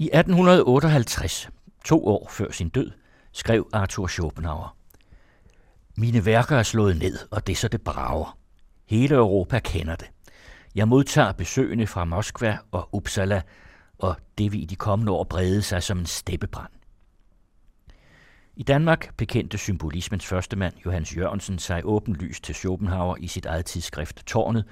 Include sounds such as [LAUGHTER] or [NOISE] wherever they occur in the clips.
I 1858, to år før sin død, skrev Arthur Schopenhauer, Mine værker er slået ned, og det så det brager. Hele Europa kender det. Jeg modtager besøgende fra Moskva og Uppsala, og det vil i de kommende år brede sig som en steppebrand. I Danmark bekendte symbolismens første mand, Johannes Jørgensen, sig åbenlyst til Schopenhauer i sit eget tidsskrift Tårnet,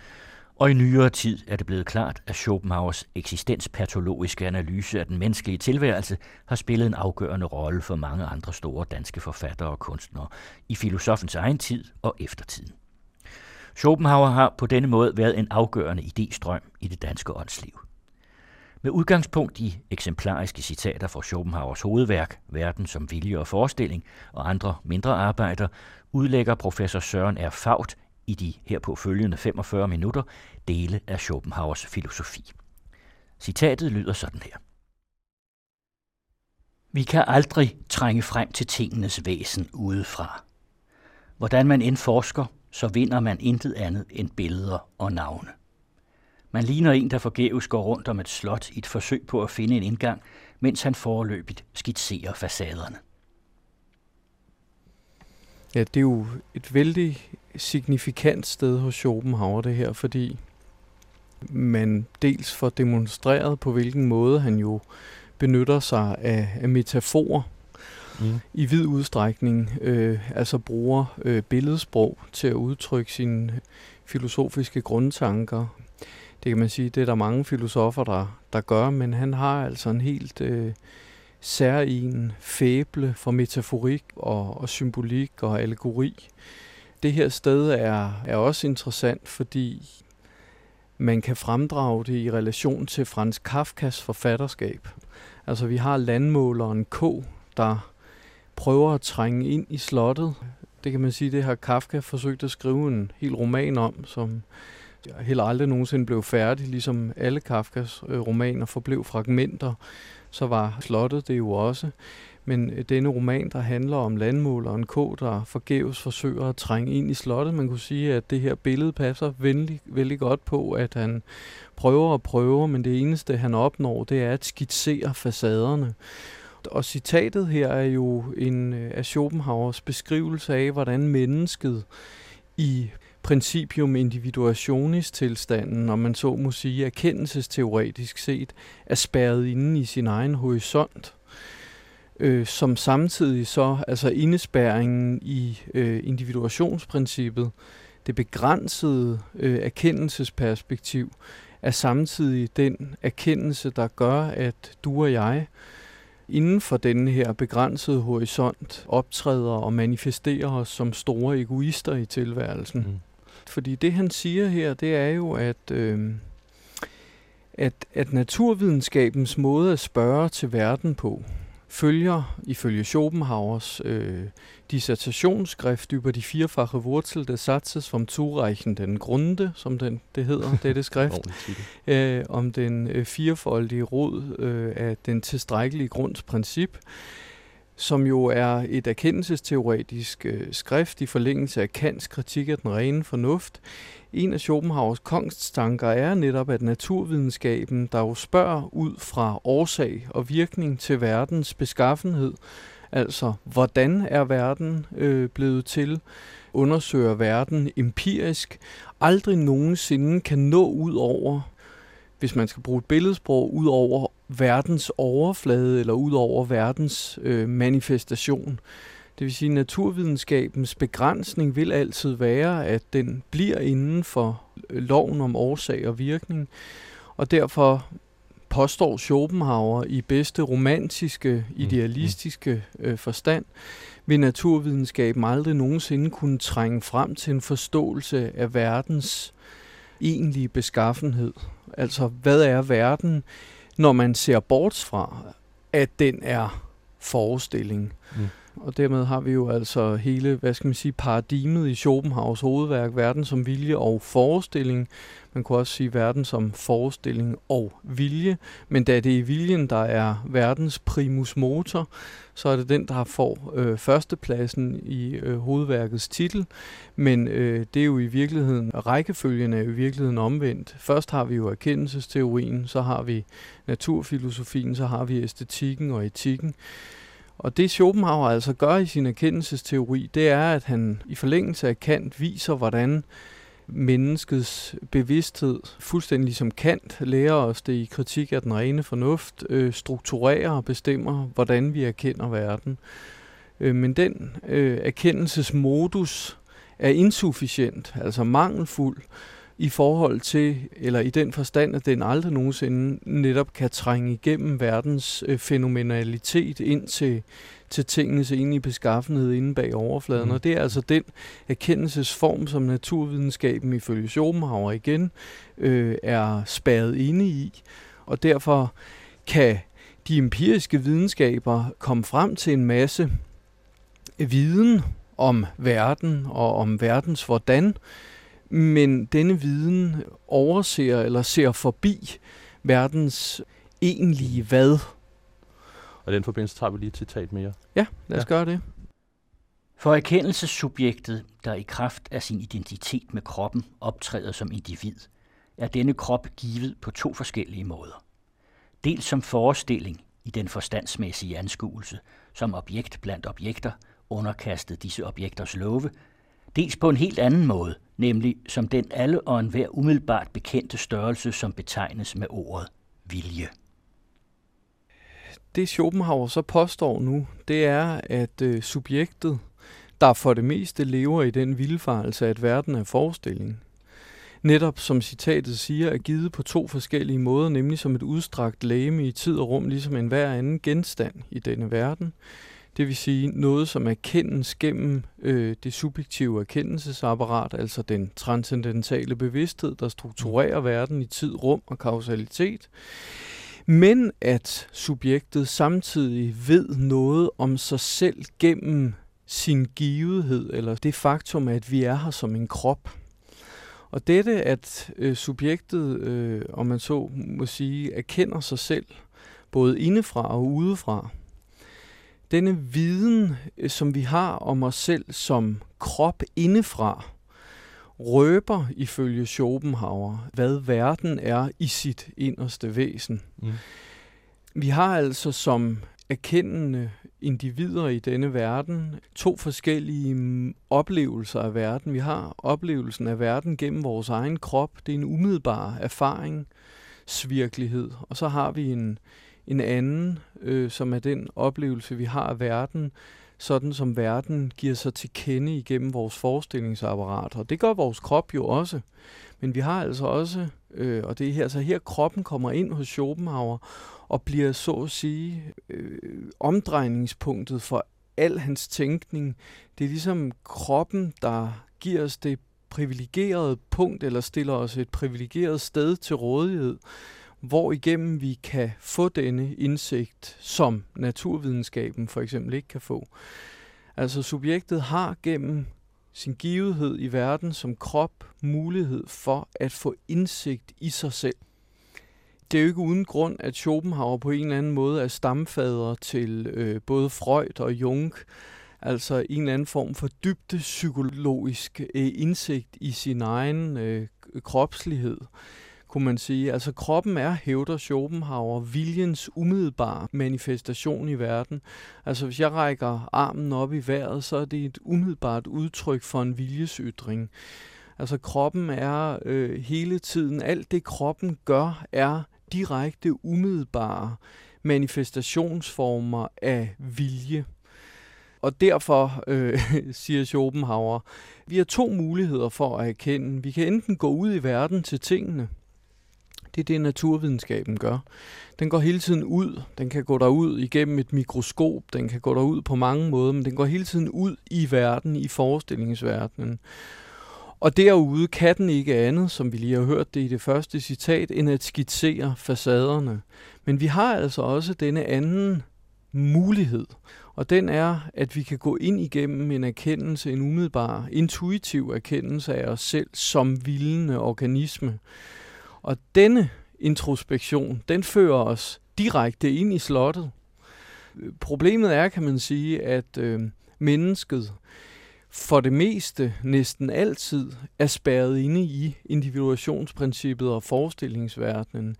og i nyere tid er det blevet klart, at Schopenhauers eksistenspatologiske analyse af den menneskelige tilværelse har spillet en afgørende rolle for mange andre store danske forfattere og kunstnere i filosofens egen tid og eftertiden. Schopenhauer har på denne måde været en afgørende idéstrøm i det danske åndsliv. Med udgangspunkt i eksemplariske citater fra Schopenhauers hovedværk, Verden som vilje og forestilling, og andre mindre arbejder, udlægger professor Søren R. Faut i de herpå følgende 45 minutter dele af Schopenhauers filosofi. Citatet lyder sådan her. Vi kan aldrig trænge frem til tingenes væsen udefra. Hvordan man end forsker, så vinder man intet andet end billeder og navne. Man ligner en, der forgæves går rundt om et slot i et forsøg på at finde en indgang, mens han foreløbigt skitserer facaderne. Ja, det er jo et vældig signifikant sted hos Schopenhauer, det her, fordi man dels får demonstreret, på hvilken måde han jo benytter sig af, af metaforer mm. i vid udstrækning, øh, altså bruger øh, billedsprog til at udtrykke sine filosofiske grundtanker. Det kan man sige, det er der mange filosofer, der, der gør, men han har altså en helt øh, særlig fæble for metaforik og, og symbolik og allegori. Det her sted er, er også interessant, fordi man kan fremdrage det i relation til Frans Kafkas forfatterskab. Altså vi har landmåleren K, der prøver at trænge ind i slottet. Det kan man sige, det har Kafka forsøgt at skrive en hel roman om, som heller aldrig nogensinde blev færdig, ligesom alle Kafkas øh, romaner forblev fragmenter, så var slottet det jo også. Men øh, denne roman, der handler om landmåleren K, der forgæves forsøger at trænge ind i slottet, man kunne sige, at det her billede passer vældig, vældig godt på, at han prøver og prøver, men det eneste, han opnår, det er at skitsere facaderne. Og citatet her er jo en øh, af Schopenhauers beskrivelse af, hvordan mennesket i principium individuationis tilstanden, når man så må sige erkendelsesteoretisk set, er spærret inde i sin egen horisont, øh, som samtidig så, altså indespærringen i øh, individuationsprincippet, det begrænsede øh, erkendelsesperspektiv, er samtidig den erkendelse, der gør, at du og jeg inden for denne her begrænsede horisont optræder og manifesterer os som store egoister i tilværelsen. Mm. Fordi det han siger her, det er jo, at, øh, at, at naturvidenskabens måde at spørge til verden på, følger ifølge Schopenhauers øh, dissertationsskrift über die vierfache Wurzel des Satzes vom zureichenden Grunde, som den, det hedder, [LAUGHS] dette skrift, øh, om den øh, firefoldige rod øh, af den tilstrækkelige grunds princip, som jo er et erkendelsesteoretisk øh, skrift i forlængelse af Kants kritik af den rene fornuft. En af Schopenhauers kongstanker er netop, at naturvidenskaben, der jo spørger ud fra årsag og virkning til verdens beskaffenhed, altså hvordan er verden øh, blevet til, undersøger verden empirisk, aldrig nogensinde kan nå ud over hvis man skal bruge et billedsprog, ud over verdens overflade eller ud over verdens øh, manifestation. Det vil sige, at naturvidenskabens begrænsning vil altid være, at den bliver inden for øh, loven om årsag og virkning, og derfor påstår Schopenhauer i bedste romantiske, mm, mm. idealistiske øh, forstand, vil naturvidenskaben aldrig nogensinde kunne trænge frem til en forståelse af verdens egentlige beskaffenhed. Altså, hvad er verden, når man ser bort fra, at den er forestilling? Mm og dermed har vi jo altså hele, hvad skal man sige, paradigmet i Schopenhauers hovedværk, verden som vilje og forestilling. Man kunne også sige verden som forestilling og vilje, men da det er viljen, der er verdens primus motor, så er det den, der får øh, førstepladsen i øh, hovedværkets titel. Men øh, det er jo i virkeligheden, rækkefølgen er jo i virkeligheden omvendt. Først har vi jo erkendelsesteorien, så har vi naturfilosofien, så har vi æstetikken og etikken. Og det Schopenhauer altså gør i sin erkendelsesteori, det er, at han i forlængelse af Kant viser, hvordan menneskets bevidsthed, fuldstændig ligesom Kant lærer os det i kritik af den rene fornuft, øh, strukturerer og bestemmer, hvordan vi erkender verden. Øh, men den øh, erkendelsesmodus er insufficient, altså mangelfuld, i forhold til, eller i den forstand, at den aldrig nogensinde netop kan trænge igennem verdens øh, fænomenalitet ind til, til tingenes egentlige beskaffenhed inde bag overfladen. Mm. Og det er altså den erkendelsesform, som naturvidenskaben ifølge Schopenhauer igen øh, er spærret inde i. Og derfor kan de empiriske videnskaber komme frem til en masse viden om verden og om verdens hvordan, men denne viden overser eller ser forbi verdens egentlige hvad. Og i den forbindelse tager vi lige et citat mere. Ja, lad os ja. gøre det. For erkendelsessubjektet, der i kraft af sin identitet med kroppen optræder som individ, er denne krop givet på to forskellige måder. Dels som forestilling i den forstandsmæssige anskuelse, som objekt blandt objekter, underkastet disse objekters love, dels på en helt anden måde, nemlig som den alle og enhver umiddelbart bekendte størrelse, som betegnes med ordet vilje. Det Schopenhauer så påstår nu, det er, at øh, subjektet, der for det meste lever i den vildfarelse, at verden er forestilling, netop som citatet siger, er givet på to forskellige måder, nemlig som et udstrakt læme i tid og rum, ligesom enhver anden genstand i denne verden, det vil sige noget, som erkendes gennem øh, det subjektive erkendelsesapparat, altså den transcendentale bevidsthed, der strukturerer verden i tid, rum og kausalitet. Men at subjektet samtidig ved noget om sig selv gennem sin givethed, eller det faktum, at vi er her som en krop. Og dette, at øh, subjektet, øh, om man så må sige, erkender sig selv, både indefra og udefra, denne viden, øh, som vi har om os selv som krop indefra, røber ifølge Schopenhauer, hvad verden er i sit inderste væsen. Mm. Vi har altså som erkendende individer i denne verden to forskellige mm, oplevelser af verden. Vi har oplevelsen af verden gennem vores egen krop. Det er en umiddelbar erfaring, svirkelighed. Og så har vi en, en anden, øh, som er den oplevelse, vi har af verden, sådan som verden giver sig til kende igennem vores forestillingsapparat. Og det gør vores krop jo også. Men vi har altså også, øh, og det er her, så her kroppen kommer ind hos Schopenhauer og bliver så at sige øh, omdrejningspunktet for al hans tænkning. Det er ligesom kroppen, der giver os det privilegerede punkt, eller stiller os et privilegeret sted til rådighed, hvor igennem vi kan få denne indsigt, som naturvidenskaben for eksempel ikke kan få. Altså subjektet har gennem sin givethed i verden som krop mulighed for at få indsigt i sig selv. Det er jo ikke uden grund, at Schopenhauer på en eller anden måde er stamfader til øh, både Freud og Jung, altså en eller anden form for dybde psykologisk øh, indsigt i sin egen øh, kropslighed kunne man sige. Altså kroppen er, hævder Schopenhauer, viljens umiddelbare manifestation i verden. Altså hvis jeg rækker armen op i vejret, så er det et umiddelbart udtryk for en viljesytring. Altså kroppen er øh, hele tiden, alt det kroppen gør, er direkte umiddelbare manifestationsformer af vilje. Og derfor, øh, [LAUGHS] siger Schopenhauer, vi har to muligheder for at erkende. Vi kan enten gå ud i verden til tingene, det er det, naturvidenskaben gør. Den går hele tiden ud. Den kan gå derud igennem et mikroskop. Den kan gå derud på mange måder, men den går hele tiden ud i verden, i forestillingsverdenen. Og derude kan den ikke andet, som vi lige har hørt det i det første citat, end at skitsere facaderne. Men vi har altså også denne anden mulighed. Og den er, at vi kan gå ind igennem en erkendelse, en umiddelbar, intuitiv erkendelse af os selv som vildende organisme. Og denne introspektion, den fører os direkte ind i slottet. Problemet er, kan man sige, at øh, mennesket for det meste næsten altid er spærret inde i individuationsprincippet og forestillingsverdenen.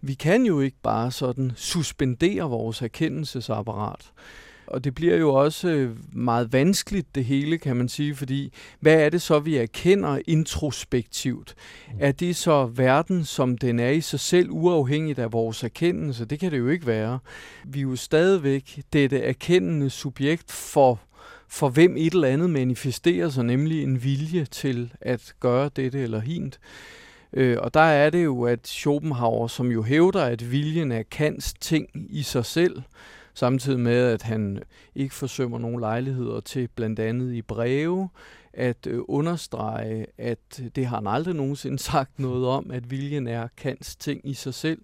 Vi kan jo ikke bare sådan suspendere vores erkendelsesapparat. Og det bliver jo også øh, meget vanskeligt det hele, kan man sige, fordi hvad er det så, vi erkender introspektivt? Mm. Er det så verden, som den er i sig selv, uafhængigt af vores erkendelse? Det kan det jo ikke være. Vi er jo stadigvæk dette erkendende subjekt for for hvem et eller andet manifesterer sig, nemlig en vilje til at gøre dette eller hint. Øh, og der er det jo, at Schopenhauer, som jo hævder, at viljen er Kants ting i sig selv, samtidig med, at han ikke forsømmer nogen lejligheder til blandt andet i breve, at øh, understrege, at det har han aldrig nogensinde sagt noget om, at viljen er Kants ting i sig selv.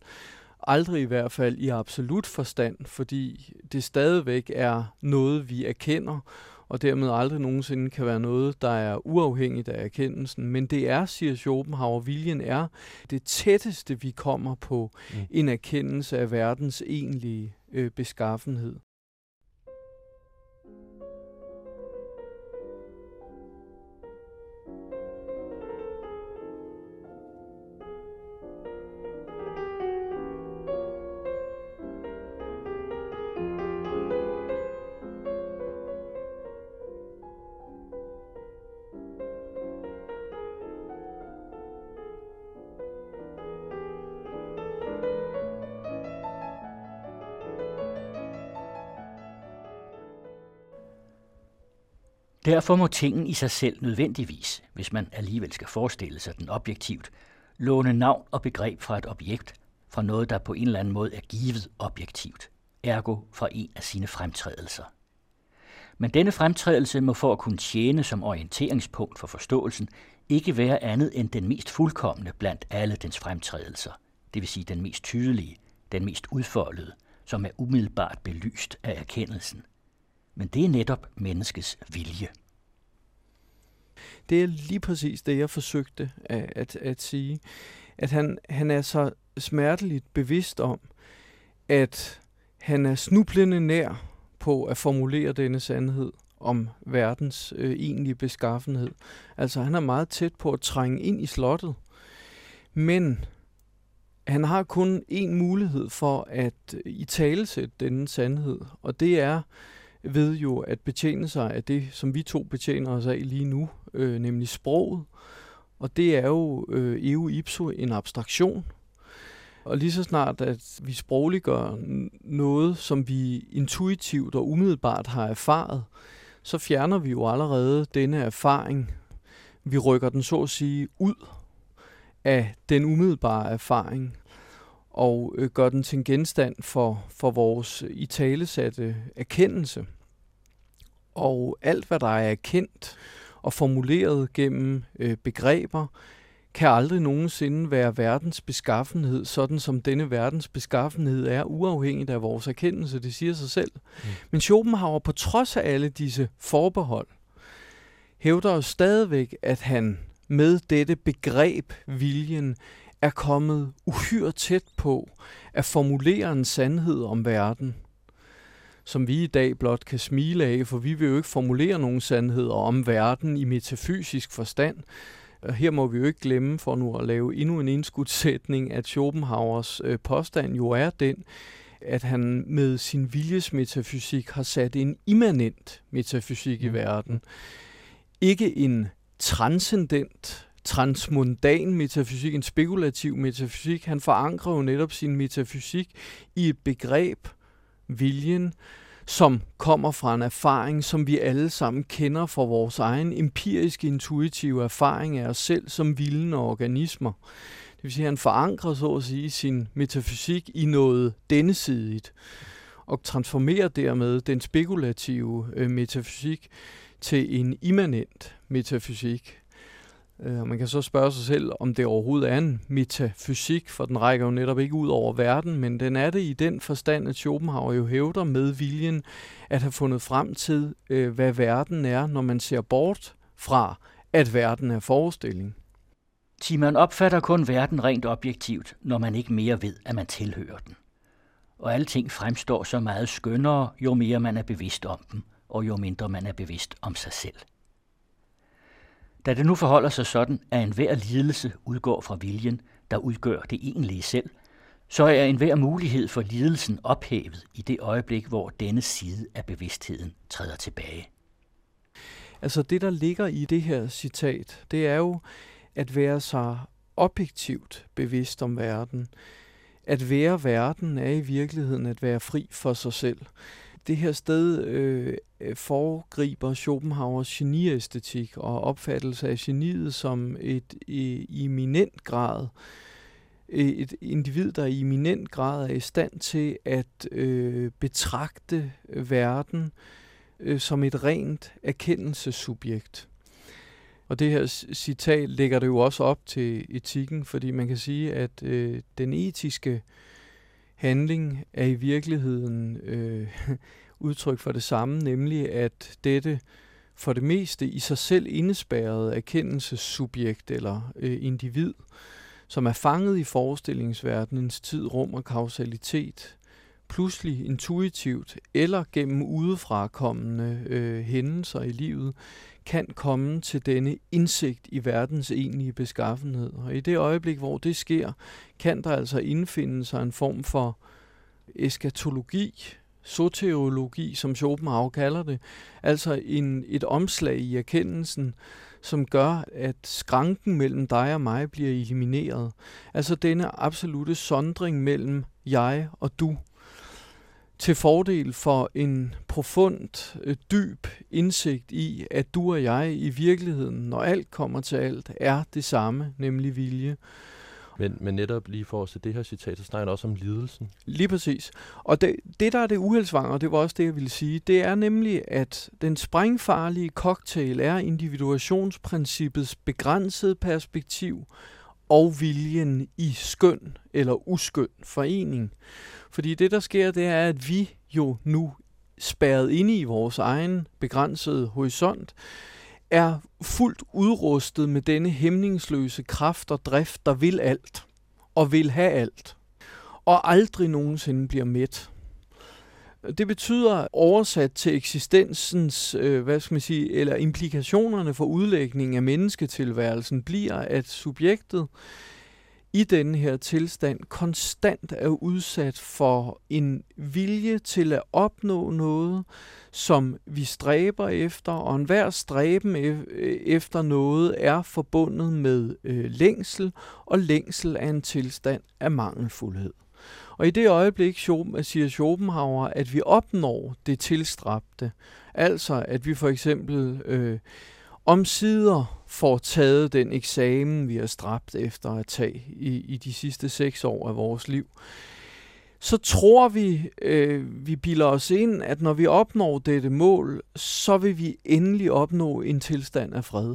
Aldrig i hvert fald i absolut forstand, fordi det stadigvæk er noget, vi erkender, og dermed aldrig nogensinde kan være noget, der er uafhængigt af erkendelsen. Men det er, siger Schopenhauer, viljen er det tætteste, vi kommer på mm. en erkendelse af verdens egentlige øh, beskaffenhed. Derfor må tingen i sig selv nødvendigvis, hvis man alligevel skal forestille sig den objektivt, låne navn og begreb fra et objekt, fra noget, der på en eller anden måde er givet objektivt, ergo fra en af sine fremtrædelser. Men denne fremtrædelse må for at kunne tjene som orienteringspunkt for forståelsen ikke være andet end den mest fuldkommende blandt alle dens fremtrædelser, det vil sige den mest tydelige, den mest udfoldede, som er umiddelbart belyst af erkendelsen – men det er netop menneskets vilje. Det er lige præcis det, jeg forsøgte at, at, at sige. At han, han er så smerteligt bevidst om, at han er snublende nær på at formulere denne sandhed om verdens øh, egentlige beskaffenhed. Altså han er meget tæt på at trænge ind i slottet. Men han har kun én mulighed for at øh, i talesætte denne sandhed, og det er ved jo at betjene sig af det, som vi to betjener os af lige nu, øh, nemlig sproget. Og det er jo øh, EU ipso en abstraktion. Og lige så snart, at vi sprogliggør noget, som vi intuitivt og umiddelbart har erfaret, så fjerner vi jo allerede denne erfaring. Vi rykker den så at sige ud af den umiddelbare erfaring og øh, gør den til en genstand for, for vores italesatte erkendelse. Og alt, hvad der er erkendt og formuleret gennem øh, begreber, kan aldrig nogensinde være verdens beskaffenhed, sådan som denne verdens beskaffenhed er uafhængigt af vores erkendelse. Det siger sig selv. Mm. Men Schopenhauer, på trods af alle disse forbehold, hævder jo stadigvæk, at han med dette begreb, viljen, er kommet uhyre tæt på at formulere en sandhed om verden, som vi i dag blot kan smile af, for vi vil jo ikke formulere nogen sandheder om verden i metafysisk forstand. Her må vi jo ikke glemme, for nu at lave endnu en indskudsætning, at Schopenhauers øh, påstand jo er den, at han med sin viljesmetafysik har sat en immanent metafysik i mm. verden. Ikke en transcendent transmundan metafysik, en spekulativ metafysik. Han forankrer jo netop sin metafysik i et begreb, viljen, som kommer fra en erfaring, som vi alle sammen kender fra vores egen empiriske, intuitive erfaring af os selv som vildende organismer. Det vil sige, at han forankrer så at sige sin metafysik i noget dennesidigt, og transformerer dermed den spekulative øh, metafysik til en immanent metafysik, Øh, man kan så spørge sig selv, om det overhovedet er en metafysik, for den rækker jo netop ikke ud over verden, men den er det i den forstand, at Schopenhauer jo hævder med viljen at have fundet frem til, øh, hvad verden er, når man ser bort fra, at verden er forestilling. man opfatter kun verden rent objektivt, når man ikke mere ved, at man tilhører den. Og alting fremstår så meget skønnere, jo mere man er bevidst om dem, og jo mindre man er bevidst om sig selv. Da det nu forholder sig sådan, at enhver lidelse udgår fra viljen, der udgør det egentlige selv, så er enhver mulighed for lidelsen ophævet i det øjeblik, hvor denne side af bevidstheden træder tilbage. Altså det, der ligger i det her citat, det er jo at være sig objektivt bevidst om verden. At være verden er i virkeligheden at være fri for sig selv det her sted øh, øh, foregriber Schopenhauers geniæstetik og opfattelse af geniet som et i eminent grad øh, et individ, der i eminent grad er i stand til at øh, betragte verden øh, som et rent erkendelsessubjekt. Og det her citat lægger det jo også op til etikken, fordi man kan sige, at øh, den etiske handling er i virkeligheden øh, [LAUGHS] udtryk for det samme, nemlig at dette for det meste i sig selv indespærrede erkendelsessubjekt eller øh, individ, som er fanget i forestillingsverdenens tid, rum og kausalitet, pludselig intuitivt eller gennem udefrakommende øh, hændelser i livet, kan komme til denne indsigt i verdens egentlige beskaffenhed. Og i det øjeblik, hvor det sker, kan der altså indfinde sig en form for eskatologi, soteriologi, som Schopenhauer kalder det, altså en, et omslag i erkendelsen, som gør, at skranken mellem dig og mig bliver elimineret. Altså denne absolute sondring mellem jeg og du, til fordel for en profund, øh, dyb indsigt i, at du og jeg i virkeligheden, når alt kommer til alt, er det samme, nemlig vilje. Men, men netop lige for at se det her citat, så snakker også om lidelsen. Lige præcis. Og det, det der er det uheldsvang, og det var også det, jeg ville sige, det er nemlig, at den sprængfarlige cocktail er individuationsprincippets begrænsede perspektiv og viljen i skøn eller uskøn forening. Fordi det, der sker, det er, at vi jo nu spærret inde i vores egen begrænsede horisont, er fuldt udrustet med denne hæmningsløse kraft og drift, der vil alt og vil have alt, og aldrig nogensinde bliver mæt. Det betyder oversat til eksistensens, øh, hvad skal man sige, eller implikationerne for udlægningen af mennesketilværelsen bliver, at subjektet i denne her tilstand konstant er udsat for en vilje til at opnå noget, som vi stræber efter, og enhver stræben e-, efter noget er forbundet med øh, længsel, og længsel er en tilstand af mangelfuldhed. Og i det øjeblik siger Schopenhauer, at vi opnår det tilstræbte, altså at vi for eksempel øh, omsider får taget den eksamen, vi har stræbt efter at tage i, i de sidste seks år af vores liv, så tror vi, øh, vi bilder os ind, at når vi opnår dette mål, så vil vi endelig opnå en tilstand af fred.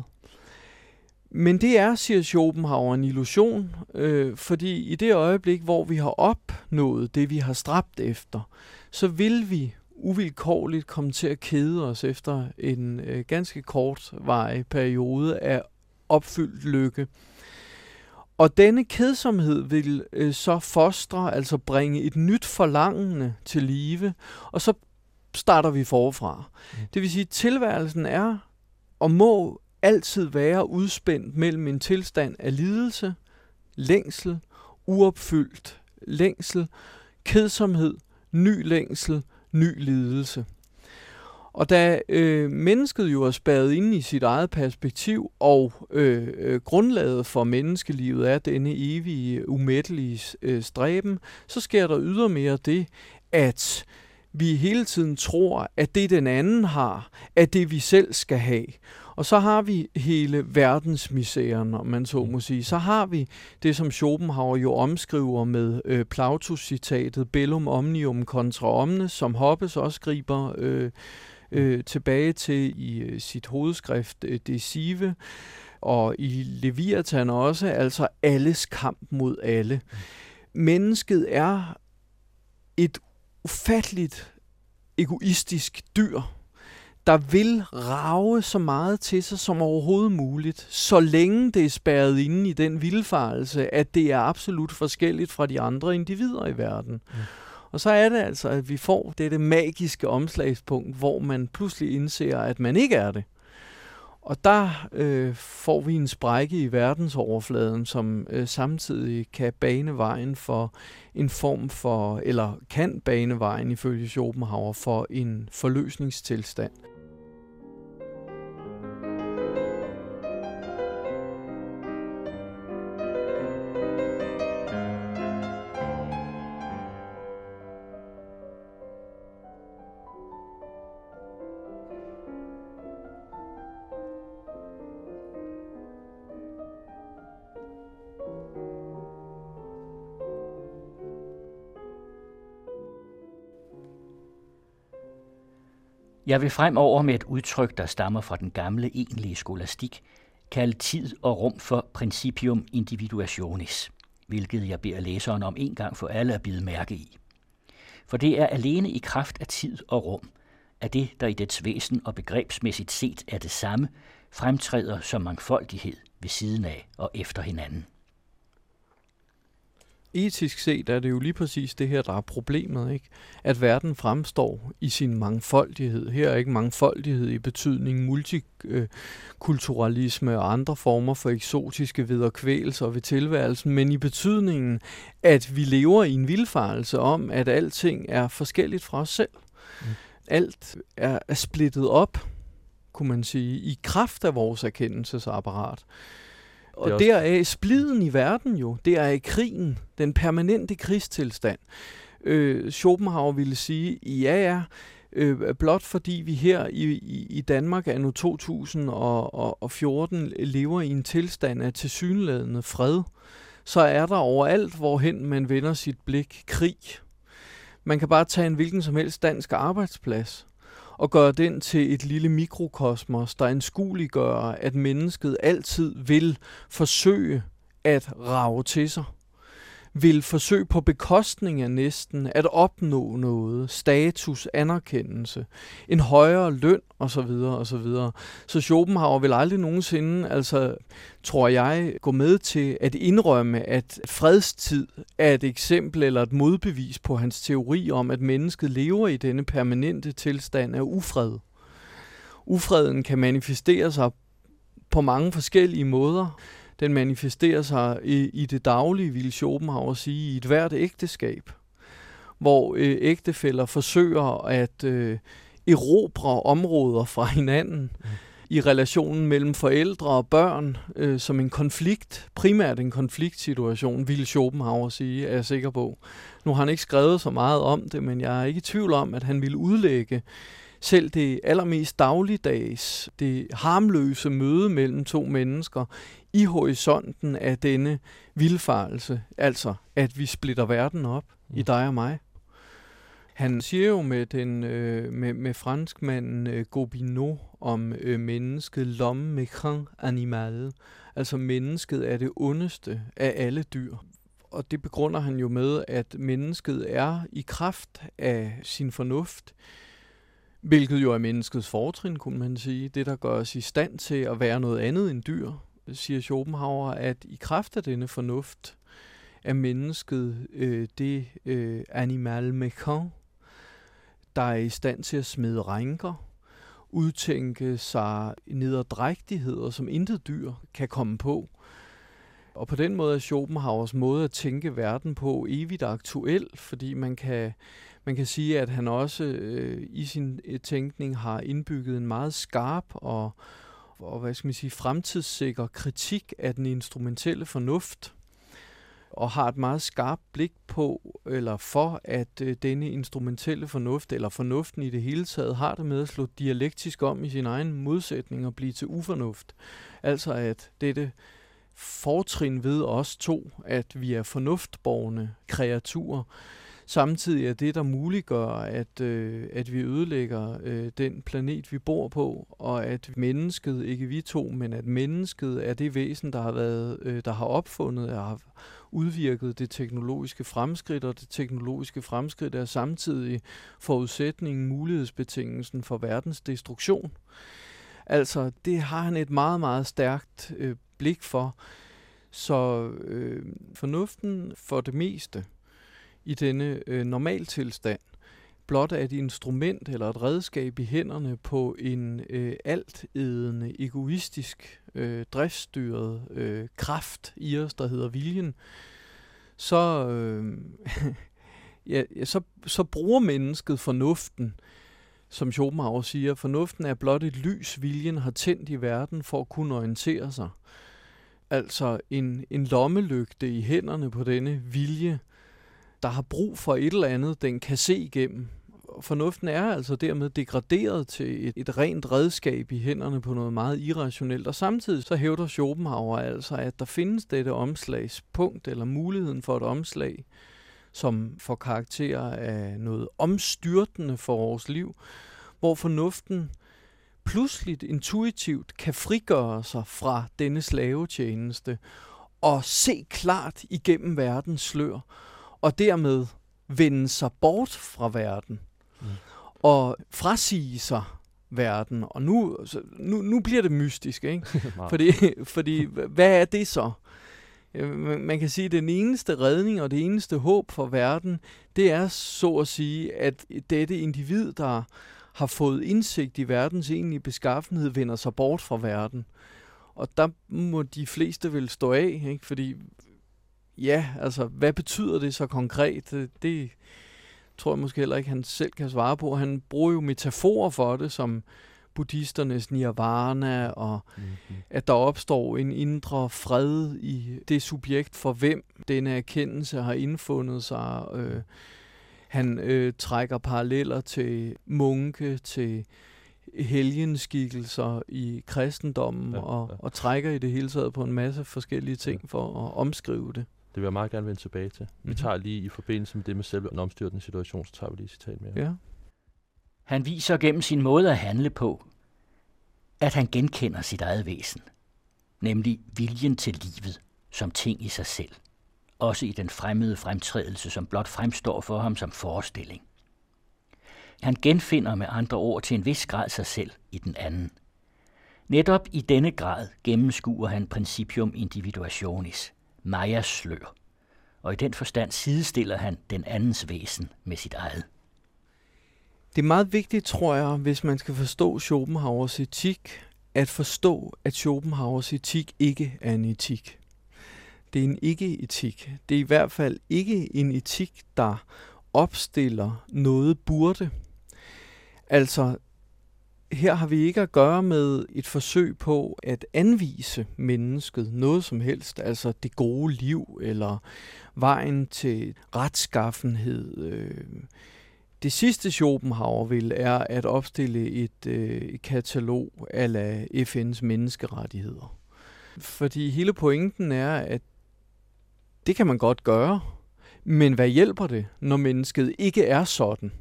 Men det er, siger Schopenhauer, en illusion, øh, fordi i det øjeblik, hvor vi har opnået det, vi har stræbt efter, så vil vi uvilkårligt komme til at kede os efter en øh, ganske kort vej periode af opfyldt lykke. Og denne kedsomhed vil øh, så fostre, altså bringe et nyt forlangende til live, og så starter vi forfra. Mm. Det vil sige, at tilværelsen er og må altid være udspændt mellem en tilstand af lidelse, længsel, uopfyldt længsel, kedsomhed, ny længsel, ny lidelse. Og da øh, mennesket jo er spadet ind i sit eget perspektiv, og øh, øh, grundlaget for menneskelivet er denne evige, umættelige øh, stræben, så sker der ydermere det, at vi hele tiden tror, at det den anden har, er det vi selv skal have. Og så har vi hele verdensmisæren, om man så må sige. Så har vi det, som Schopenhauer jo omskriver med øh, Plautus-citatet, bellum omnium contra omnes, som Hobbes også griber øh, øh, tilbage til i øh, sit hovedskrift, øh, Deceive, og i Leviathan også, altså alles kamp mod alle. Mennesket er et ufatteligt egoistisk dyr, der vil rave så meget til sig som overhovedet muligt, så længe det er spærret inde i den vildfarelse, at det er absolut forskelligt fra de andre individer i verden. Mm. Og så er det altså, at vi får dette magiske omslagspunkt, hvor man pludselig indser, at man ikke er det. Og der øh, får vi en sprække i verdensoverfladen, som øh, samtidig kan bane vejen for en form for, eller kan bane vejen ifølge Schopenhauer for en forløsningstilstand. Jeg vil fremover med et udtryk, der stammer fra den gamle egentlige skolastik, kalde tid og rum for principium individuationis, hvilket jeg beder læseren om en gang for alle at bide mærke i. For det er alene i kraft af tid og rum, at det, der i dets væsen og begrebsmæssigt set er det samme, fremtræder som mangfoldighed ved siden af og efter hinanden etisk set er det jo lige præcis det her, der er problemet, ikke? At verden fremstår i sin mangfoldighed. Her er ikke mangfoldighed i betydning multikulturalisme og andre former for eksotiske vederkvælelser ved tilværelsen, men i betydningen, at vi lever i en vildfarelse om, at alting er forskelligt fra os selv. Mm. Alt er, er splittet op, kunne man sige, i kraft af vores erkendelsesapparat. Og også... deraf spliden i verden jo, det er i krigen, den permanente krigstilstand. Øh, Schopenhauer ville sige, ja ja, øh, blot fordi vi her i, i, i Danmark er nu 2014 lever i en tilstand af tilsyneladende fred, så er der overalt, hvorhen man vender sit blik, krig. Man kan bare tage en hvilken som helst dansk arbejdsplads og gøre den til et lille mikrokosmos, der anskueliggør, at mennesket altid vil forsøge at rave til sig vil forsøge på bekostning af næsten at opnå noget, status, anerkendelse, en højere løn osv. osv. Så Schopenhauer vil aldrig nogensinde, altså tror jeg, gå med til at indrømme, at fredstid er et eksempel eller et modbevis på hans teori om, at mennesket lever i denne permanente tilstand af ufred. Ufreden kan manifestere sig på mange forskellige måder den manifesterer sig i, i det daglige, vil Schopenhauer sige, i et hvert ægteskab, hvor øh, ægtefæller forsøger at øh, erobre områder fra hinanden mm. i relationen mellem forældre og børn øh, som en konflikt, primært en konfliktsituation, vil Schopenhauer sige, er jeg sikker på. Nu har han ikke skrevet så meget om det, men jeg er ikke i tvivl om, at han vil udlægge selv det allermest dagligdags, det harmløse møde mellem to mennesker i horisonten af denne vildfarelse, altså at vi splitter verden op mm. i dig og mig. Han siger jo med, den, øh, med, med franskmanden øh, Gobineau om øh, mennesket, l'homme méchant animal, altså mennesket er det ondeste af alle dyr. Og det begrunder han jo med, at mennesket er i kraft af sin fornuft, hvilket jo er menneskets fortrin, kunne man sige. Det, der gør os i stand til at være noget andet end dyr siger Schopenhauer, at i kraft af denne fornuft er mennesket øh, det øh, animal méchant, der er i stand til at smide rænker, udtænke sig nederdrægtigheder, som intet dyr kan komme på. Og på den måde er Schopenhauers måde at tænke verden på evigt aktuel, fordi man kan, man kan sige, at han også øh, i sin øh, tænkning har indbygget en meget skarp og, og hvad skal man sige, fremtidssikker kritik af den instrumentelle fornuft, og har et meget skarpt blik på, eller for, at øh, denne instrumentelle fornuft, eller fornuften i det hele taget, har det med at slå dialektisk om i sin egen modsætning og blive til ufornuft. Altså at dette fortrin ved os to, at vi er fornuftborgende kreaturer, samtidig er det, der muliggør, at, øh, at vi ødelægger øh, den planet, vi bor på, og at mennesket, ikke vi to, men at mennesket er det væsen, der har været, øh, der har opfundet og har udvirket det teknologiske fremskridt, og det teknologiske fremskridt er samtidig forudsætningen, mulighedsbetingelsen for verdens destruktion. Altså, det har han et meget, meget stærkt øh, blik for. Så øh, fornuften for det meste i denne øh, normaltilstand blot er et instrument eller et redskab i hænderne på en øh, altædende, egoistisk, øh, driftsstyret øh, kraft i os, der hedder viljen, så, øh, [LAUGHS] ja, så, så bruger mennesket fornuften, som Schopenhauer siger. Fornuften er blot et lys, viljen har tændt i verden for at kunne orientere sig. Altså en, en lommelygte i hænderne på denne vilje, der har brug for et eller andet, den kan se igennem. Fornuften er altså dermed degraderet til et, et rent redskab i hænderne på noget meget irrationelt, og samtidig så hævder Schopenhauer altså, at der findes dette omslagspunkt, eller muligheden for et omslag, som får karakter af noget omstyrtende for vores liv, hvor fornuften pludseligt intuitivt kan frigøre sig fra denne slavetjeneste og se klart igennem verdens slør, og dermed vende sig bort fra verden mm. og frasige sig verden. Og nu, nu, nu bliver det mystisk, ikke? [LAUGHS] fordi, fordi hvad er det så? Man kan sige, at den eneste redning og det eneste håb for verden, det er så at sige, at dette individ, der har fået indsigt i verdens egentlige beskaffenhed, vender sig bort fra verden. Og der må de fleste vel stå af, ikke? fordi ja, altså, hvad betyder det så konkret? Det, det tror jeg måske heller ikke, han selv kan svare på. Han bruger jo metaforer for det, som buddhisternes nirvana, og mm-hmm. at der opstår en indre fred i det subjekt, for hvem denne erkendelse har indfundet sig. Øh, han øh, trækker paralleller til munke, til helgenskikkelser i kristendommen, ja, og, ja. og trækker i det hele taget på en masse forskellige ting for at omskrive det. Det vil jeg meget gerne vende tilbage til. Mm-hmm. Vi mhm. tager lige i forbindelse med det med selve en omstyrtende situation, så tager vi lige citat mere. Ja. Han viser gennem sin måde at handle på, at han genkender sit eget væsen, nemlig viljen til livet som ting i sig selv, også i den fremmede fremtrædelse, som blot fremstår for ham som forestilling. Han genfinder med andre ord til en vis grad sig selv i den anden. Netop i denne grad gennemskuer han principium individuationis, Majas slør, og i den forstand sidestiller han den andens væsen med sit eget. Det er meget vigtigt, tror jeg, hvis man skal forstå Schopenhauers etik, at forstå, at Schopenhauers etik ikke er en etik. Det er en ikke-etik. Det er i hvert fald ikke en etik, der opstiller noget burde. Altså, her har vi ikke at gøre med et forsøg på at anvise mennesket noget som helst, altså det gode liv eller vejen til retskaffenhed. Øh, det sidste Schopenhauer vil er at opstille et øh, katalog af FN's menneskerettigheder. Fordi hele pointen er, at det kan man godt gøre, men hvad hjælper det, når mennesket ikke er sådan,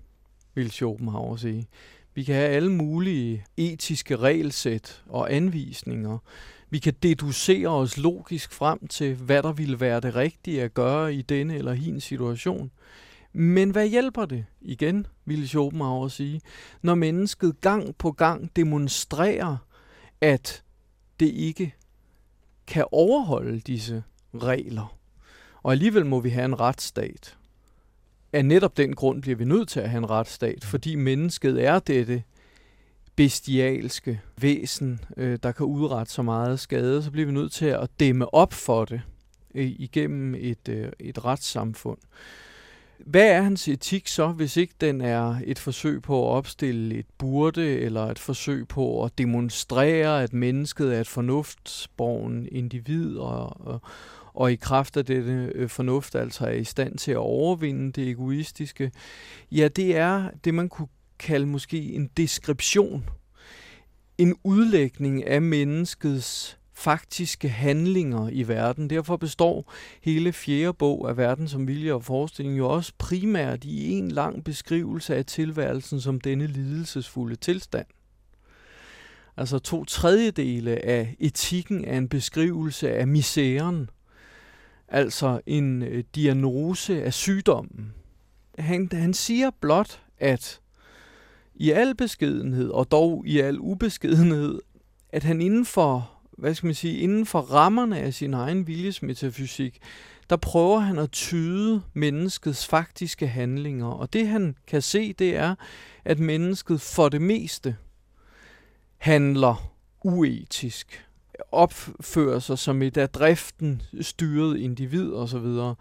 vil Schopenhauer sige. Vi kan have alle mulige etiske regelsæt og anvisninger. Vi kan deducere os logisk frem til, hvad der ville være det rigtige at gøre i denne eller hin situation. Men hvad hjælper det, igen, ville Schopenhauer sige, når mennesket gang på gang demonstrerer, at det ikke kan overholde disse regler. Og alligevel må vi have en retsstat. Af netop den grund bliver vi nødt til at have en retsstat, fordi mennesket er dette bestialske væsen, øh, der kan udrette så meget skade, så bliver vi nødt til at dæmme op for det øh, igennem et, øh, et retssamfund. Hvad er hans etik så, hvis ikke den er et forsøg på at opstille et burde, eller et forsøg på at demonstrere, at mennesket er et fornuftsborgen individ, og, og, og i kraft af dette øh, fornuft altså er i stand til at overvinde det egoistiske? Ja, det er det, man kunne kalde måske en deskription, en udlægning af menneskets faktiske handlinger i verden. Derfor består hele fjerde bog af Verden som vilje og forestilling jo også primært i en lang beskrivelse af tilværelsen som denne lidelsesfulde tilstand. Altså to tredjedele af etikken er en beskrivelse af misæren, altså en øh, diagnose af sygdommen. Han, han siger blot, at i al beskedenhed, og dog i al ubeskedenhed, at han inden for, hvad skal man sige, inden for rammerne af sin egen viljesmetafysik, der prøver han at tyde menneskets faktiske handlinger. Og det han kan se, det er, at mennesket for det meste handler uetisk, opfører sig som et af driften styret individ osv.,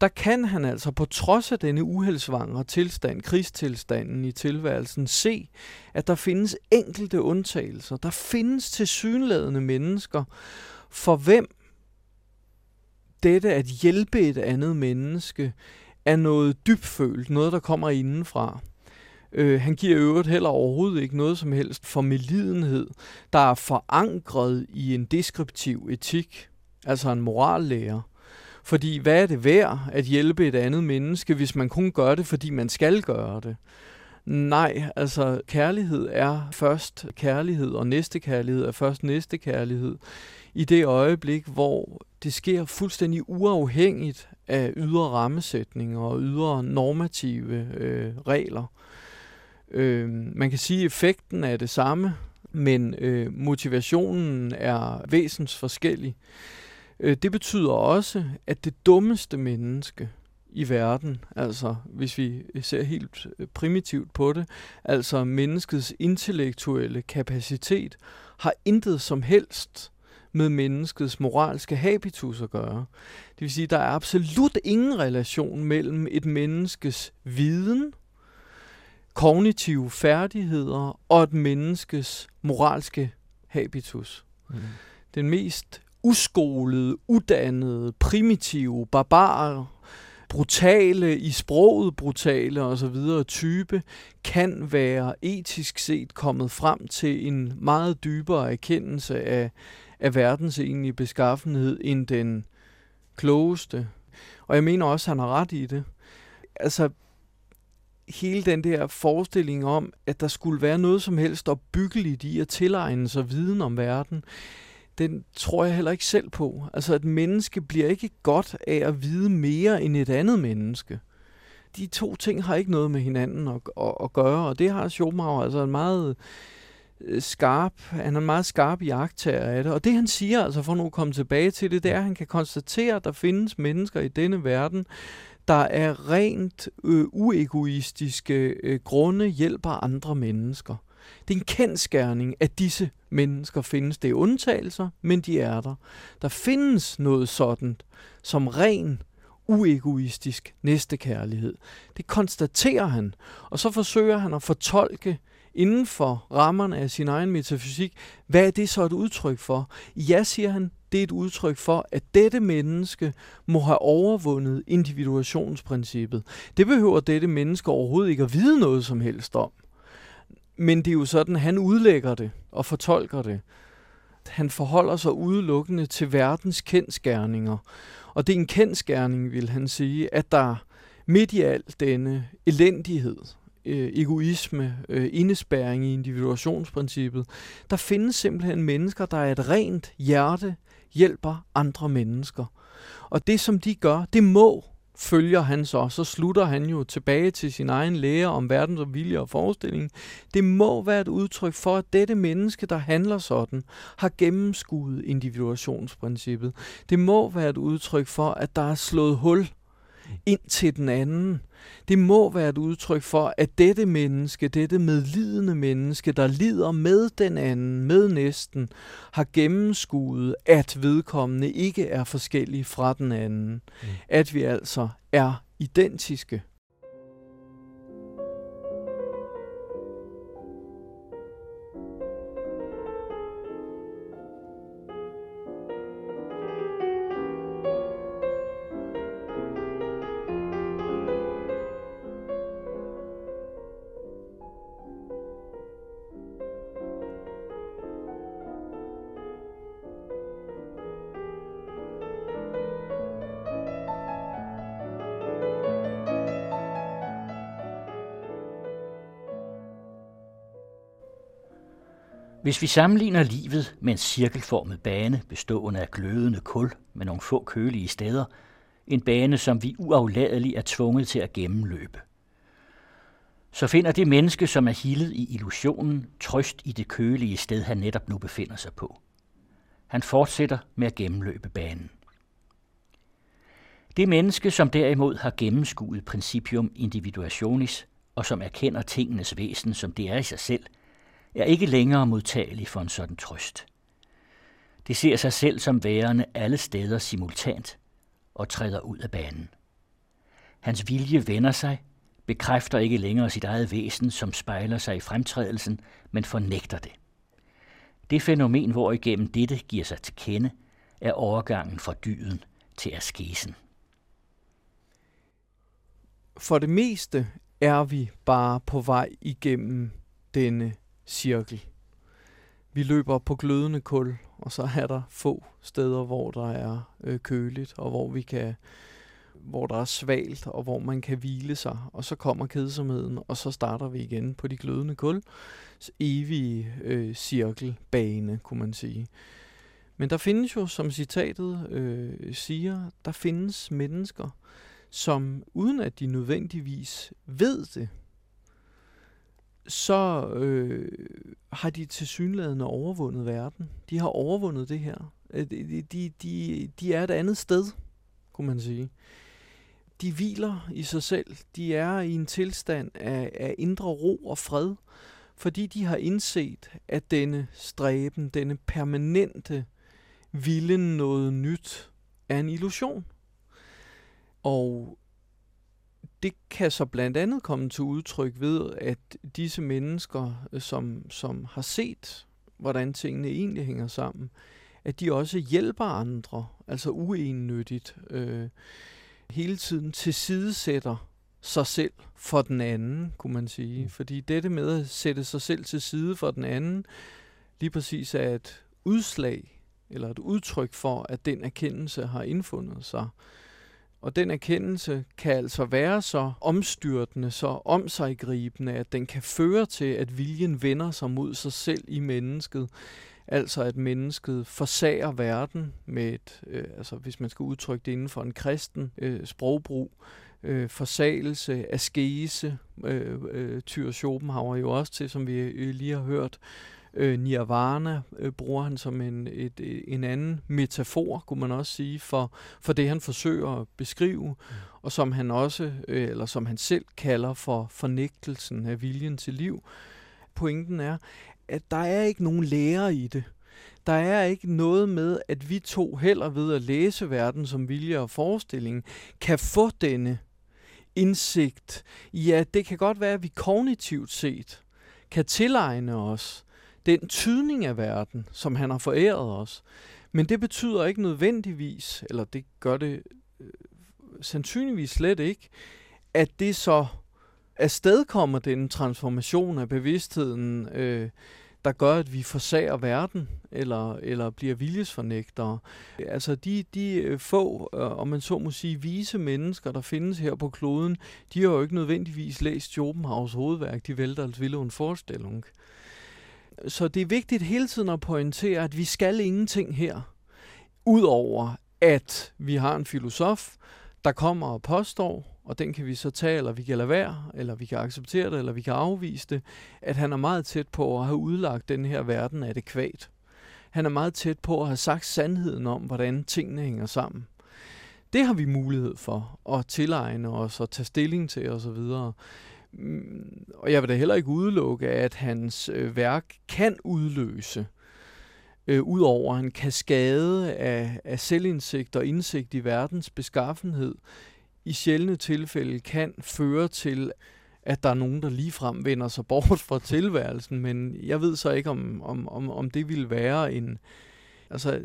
der kan han altså på trods af denne uheldsvangre tilstand, krigstilstanden i tilværelsen, se, at der findes enkelte undtagelser. Der findes tilsyneladende mennesker, for hvem dette at hjælpe et andet menneske er noget dybfølt, noget der kommer indenfra. Øh, han giver øvrigt heller overhovedet ikke noget som helst for melidenhed, der er forankret i en deskriptiv etik, altså en morallærer. Fordi hvad er det værd at hjælpe et andet menneske, hvis man kun gør det, fordi man skal gøre det? Nej, altså kærlighed er først kærlighed, og næste kærlighed er først næste kærlighed. I det øjeblik, hvor det sker fuldstændig uafhængigt af ydre rammesætninger og ydre normative øh, regler. Øh, man kan sige, at effekten er det samme, men øh, motivationen er væsens forskellig. Øh, det betyder også, at det dummeste menneske i verden, altså hvis vi ser helt øh, primitivt på det, altså menneskets intellektuelle kapacitet, har intet som helst med menneskets moralske habitus at gøre. Det vil sige, at der er absolut ingen relation mellem et menneskes viden, kognitive færdigheder og et menneskes moralske habitus. Mm. Den mest uskolede, uddannede, primitive, barbarer, brutale, i sproget brutale osv. type, kan være etisk set kommet frem til en meget dybere erkendelse af, af verdens egentlige beskaffenhed end den klogeste. Og jeg mener også, at han har ret i det. Altså, hele den der forestilling om, at der skulle være noget som helst opbyggeligt i at tilegne sig viden om verden, den tror jeg heller ikke selv på. Altså, at menneske bliver ikke godt af at vide mere end et andet menneske. De to ting har ikke noget med hinanden at, at, at gøre, og det har Schopenhauer altså en meget øh, skarp, han er en meget skarp jagttager af det. Og det han siger, altså for nu at komme tilbage til det, det er, at han kan konstatere, at der findes mennesker i denne verden, der er rent øh, uegoistiske øh, grunde hjælper andre mennesker. Det er en kendskærning, at disse mennesker findes. Det er undtagelser, men de er der. Der findes noget sådan som ren uegoistisk næstekærlighed. Det konstaterer han, og så forsøger han at fortolke inden for rammerne af sin egen metafysik, hvad er det så et udtryk for? Ja, siger han, det er et udtryk for, at dette menneske må have overvundet individuationsprincippet. Det behøver dette menneske overhovedet ikke at vide noget som helst om. Men det er jo sådan, han udlægger det og fortolker det. Han forholder sig udelukkende til verdens kendskærninger. Og det er en kendskærning, vil han sige, at der midt i al denne elendighed, øh, egoisme, øh, indespæring i individuationsprincippet, der findes simpelthen mennesker, der er et rent hjerte, hjælper andre mennesker. Og det, som de gør, det må følger han så, så slutter han jo tilbage til sin egen lære om verdens og vilje og forestilling. Det må være et udtryk for, at dette menneske, der handler sådan, har gennemskuet individuationsprincippet. Det må være et udtryk for, at der er slået hul ind til den anden. Det må være et udtryk for, at dette menneske, dette medlidende menneske, der lider med den anden, med næsten, har gennemskuet, at vedkommende ikke er forskellig fra den anden. Mm. At vi altså er identiske. Hvis vi sammenligner livet med en cirkelformet bane bestående af glødende kul med nogle få kølige steder, en bane, som vi uafladeligt er tvunget til at gennemløbe, så finder det menneske, som er hildet i illusionen, trøst i det kølige sted, han netop nu befinder sig på. Han fortsætter med at gennemløbe banen. Det menneske, som derimod har gennemskuet principium individuationis, og som erkender tingenes væsen, som det er i sig selv, er ikke længere modtagelig for en sådan trøst. Det ser sig selv som værende alle steder simultant og træder ud af banen. Hans vilje vender sig, bekræfter ikke længere sit eget væsen, som spejler sig i fremtrædelsen, men fornægter det. Det fænomen, hvor igennem dette giver sig til kende, er overgangen fra dyden til askesen. For det meste er vi bare på vej igennem denne cirkel. Vi løber på glødende kul, og så er der få steder, hvor der er øh, køligt, og hvor vi kan hvor der er svalt, og hvor man kan hvile sig, og så kommer kedsomheden, og så starter vi igen på de glødende kul. Evige øh, cirkelbane, kunne man sige. Men der findes jo, som citatet øh, siger, der findes mennesker, som uden at de nødvendigvis ved det, så øh, har de til synlædende overvundet verden. De har overvundet det her. Øh, de, de, de, de er et andet sted, kunne man sige. De hviler i sig selv. De er i en tilstand af, af indre ro og fred, fordi de har indset, at denne stræben, denne permanente vilden noget nyt, er en illusion. Og det kan så blandt andet komme til udtryk ved, at disse mennesker, øh, som, som har set, hvordan tingene egentlig hænger sammen, at de også hjælper andre, altså uennyttigt, øh, hele tiden tilsidesætter sig selv for den anden, kunne man sige. Mm. Fordi dette med at sætte sig selv til side for den anden, lige præcis er et udslag, eller et udtryk for, at den erkendelse har indfundet sig. Og den erkendelse kan altså være så omstyrtende, så omsiggribende, at den kan føre til, at viljen vender sig mod sig selv i mennesket. Altså at mennesket forsager verden med et, øh, altså hvis man skal udtrykke det inden for en kristen øh, sprogbrug, øh, forsagelse, askese, øh, øh, Tyre Schopenhauer jo også til, som vi øh, lige har hørt, Øh, nirvana øh, bruger han som en, et, en anden metafor, kunne man også sige, for, for det han forsøger at beskrive, mm. og som han også, øh, eller som han selv kalder for fornægtelsen af viljen til liv. Pointen er, at der er ikke nogen lære i det. Der er ikke noget med, at vi to heller ved at læse verden som vilje og forestilling, kan få denne indsigt. Ja, det kan godt være, at vi kognitivt set kan tilegne os den tydning af verden, som han har foræret os. Men det betyder ikke nødvendigvis, eller det gør det øh, sandsynligvis slet ikke, at det så afstedkommer den transformation af bevidstheden, øh, der gør, at vi forsager verden, eller, eller bliver viljesfornægtere. Altså de, de øh, få, øh, om man så må sige, vise mennesker, der findes her på kloden, de har jo ikke nødvendigvis læst Schopenhauers hovedværk, de vælter altså ville en forestilling. Så det er vigtigt hele tiden at pointere, at vi skal ingenting her, udover at vi har en filosof, der kommer og påstår, og den kan vi så tage, eller vi kan lade være, eller vi kan acceptere det, eller vi kan afvise det, at han er meget tæt på at have udlagt den her verden adekvat. Han er meget tæt på at have sagt sandheden om, hvordan tingene hænger sammen. Det har vi mulighed for at tilegne os og tage stilling til osv. Mm, og jeg vil da heller ikke udelukke, at hans øh, værk kan udløse, øh, ud over en kaskade af, af selvindsigt og indsigt i verdens beskaffenhed, i sjældne tilfælde kan føre til, at der er nogen, der ligefrem vender sig bort fra tilværelsen, men jeg ved så ikke, om, om, om, om det ville være en... Altså,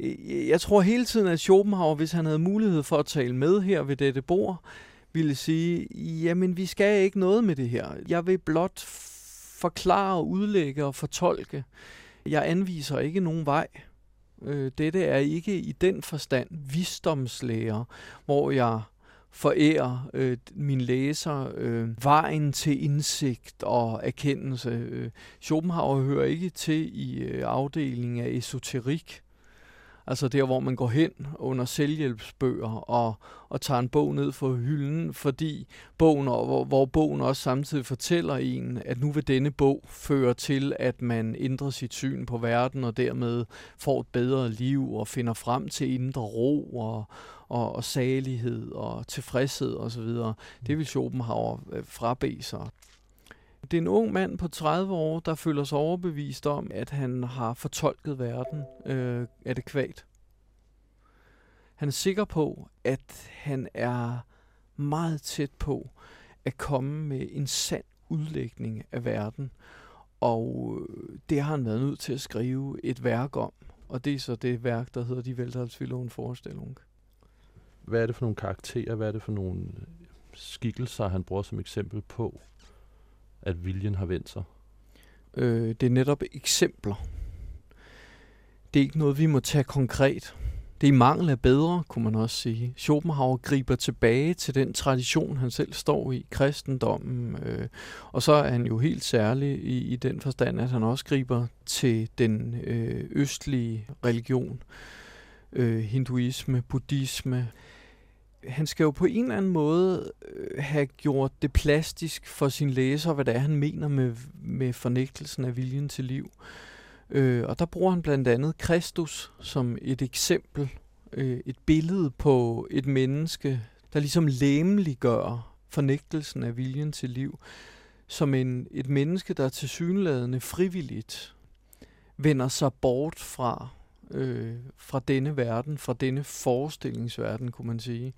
øh, jeg tror hele tiden, at Schopenhauer, hvis han havde mulighed for at tale med her ved dette bord, ville sige, jamen vi skal ikke noget med det her. Jeg vil blot forklare, udlægge og fortolke. Jeg anviser ikke nogen vej. Øh, dette er ikke i den forstand visdomslærer, hvor jeg forærer øh, min læser øh, vejen til indsigt og erkendelse. Øh, Schopenhauer hører ikke til i øh, afdelingen af esoterik, Altså der, hvor man går hen under selvhjælpsbøger og, og tager en bog ned fra hylden, fordi bogen, hvor, hvor bogen også samtidig fortæller en, at nu vil denne bog føre til, at man ændrer sit syn på verden og dermed får et bedre liv og finder frem til indre ro og, og, og salighed og tilfredshed osv. Det vil Schopenhauer øh, frabe sig. Det er en ung mand på 30 år, der føler sig overbevist om, at han har fortolket verden øh, adekvat. Han er sikker på, at han er meget tæt på at komme med en sand udlægning af verden. Og øh, det har han været nødt til at skrive et værk om. Og det er så det værk, der hedder De Veltalsfilon Forestilling. Hvad er det for nogle karakterer, hvad er det for nogle øh, skikkelser, han bruger som eksempel på, at viljen har vendt sig? Øh, det er netop eksempler. Det er ikke noget, vi må tage konkret. Det er i mangel af bedre, kunne man også sige. Schopenhauer griber tilbage til den tradition, han selv står i, kristendommen. Øh, og så er han jo helt særlig i, i den forstand, at han også griber til den øh, østlige religion. Øh, hinduisme, buddhisme, han skal jo på en eller anden måde øh, have gjort det plastisk for sin læser, hvad det er, han mener med, med fornægtelsen af viljen til liv. Øh, og der bruger han blandt andet Kristus som et eksempel, øh, et billede på et menneske, der ligesom læmeliggør fornægtelsen af viljen til liv, som en, et menneske, der til synlædende frivilligt vender sig bort fra øh, fra denne verden, fra denne forestillingsverden, kunne man sige.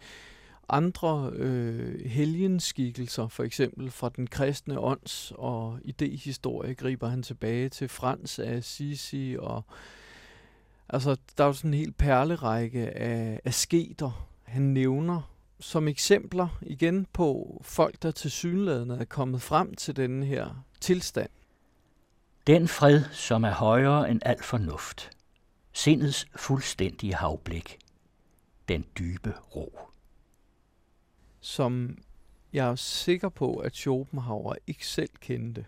Andre øh, helgenskikkelser, for eksempel fra den kristne ånds- og idehistorie, griber han tilbage til Frans af Assisi, og altså, der er jo sådan en hel perlerække af asketer, han nævner som eksempler igen på folk, der til synlædende er kommet frem til denne her tilstand. Den fred, som er højere end al fornuft, sindets fuldstændige havblik, den dybe ro. Som jeg er sikker på, at Schopenhauer ikke selv kendte,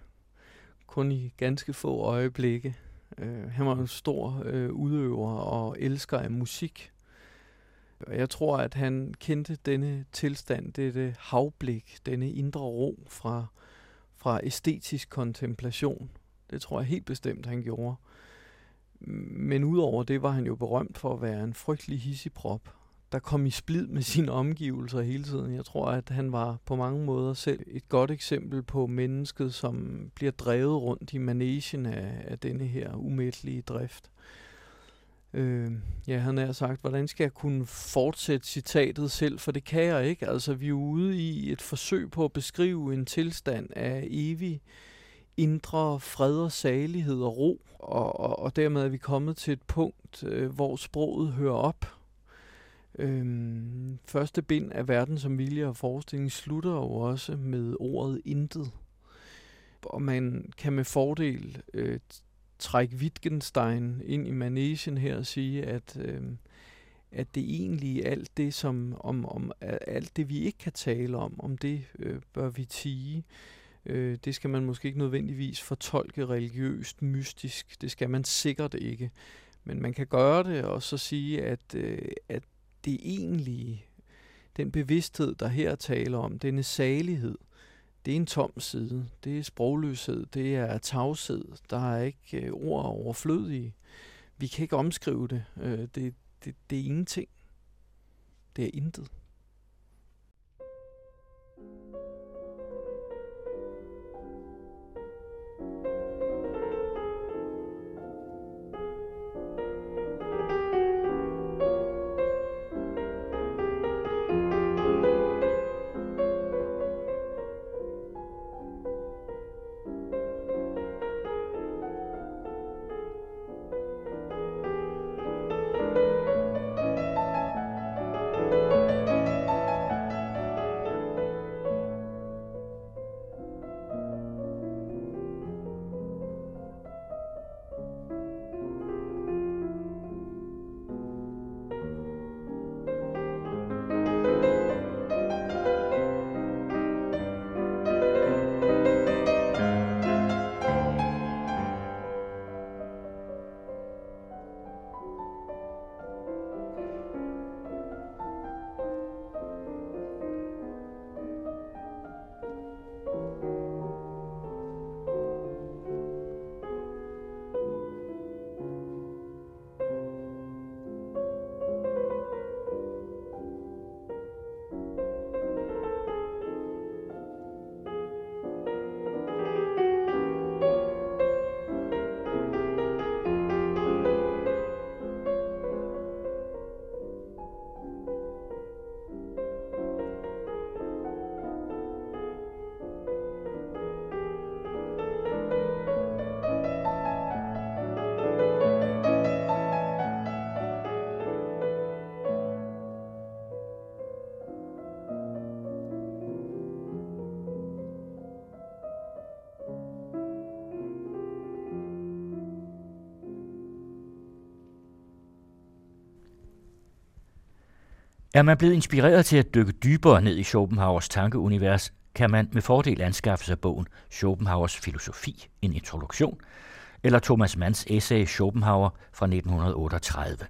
kun i ganske få øjeblikke. Uh, han var en stor uh, udøver og elsker af musik. Jeg tror, at han kendte denne tilstand, dette havblik, denne indre ro fra, fra æstetisk kontemplation. Det tror jeg helt bestemt, han gjorde. Men udover det var han jo berømt for at være en frygtelig hissigprop, der kom i splid med sine omgivelser hele tiden. Jeg tror, at han var på mange måder selv et godt eksempel på mennesket, som bliver drevet rundt i managen af, af denne her umættelige drift. Øh, ja, han har sagt, hvordan skal jeg kunne fortsætte citatet selv, for det kan jeg ikke. Altså, vi er ude i et forsøg på at beskrive en tilstand af evig indre fred og salighed og ro, og, og, og dermed er vi kommet til et punkt, øh, hvor sproget hører op. Øhm, første bind af Verden som vilje og forestilling slutter jo også med ordet intet. Og man kan med fordel øh, trække Wittgenstein ind i manesien her og sige, at, øh, at det egentlig alt det, som om, om alt det, vi ikke kan tale om, om det øh, bør vi tige. Øh, det skal man måske ikke nødvendigvis fortolke religiøst, mystisk. Det skal man sikkert ikke. Men man kan gøre det og så sige, at, øh, at det egentlig, den bevidsthed, der her taler om, denne salighed, det er en tom side. Det er sprogløshed. Det er tavshed. Der er ikke øh, ord overflødige. Vi kan ikke omskrive det. Øh, det, det. Det er ingenting. Det er intet. Er man blevet inspireret til at dykke dybere ned i Schopenhauers tankeunivers, kan man med fordel anskaffe sig bogen Schopenhauers filosofi, en introduktion, eller Thomas Manns essay Schopenhauer fra 1938.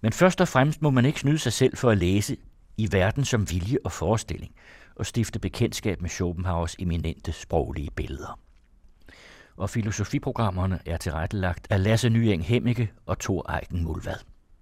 Men først og fremmest må man ikke snyde sig selv for at læse i verden som vilje og forestilling og stifte bekendtskab med Schopenhauers eminente sproglige billeder. Og filosofiprogrammerne er tilrettelagt af Lasse Nyeng Hemmike og Thor Eiken Mulvad.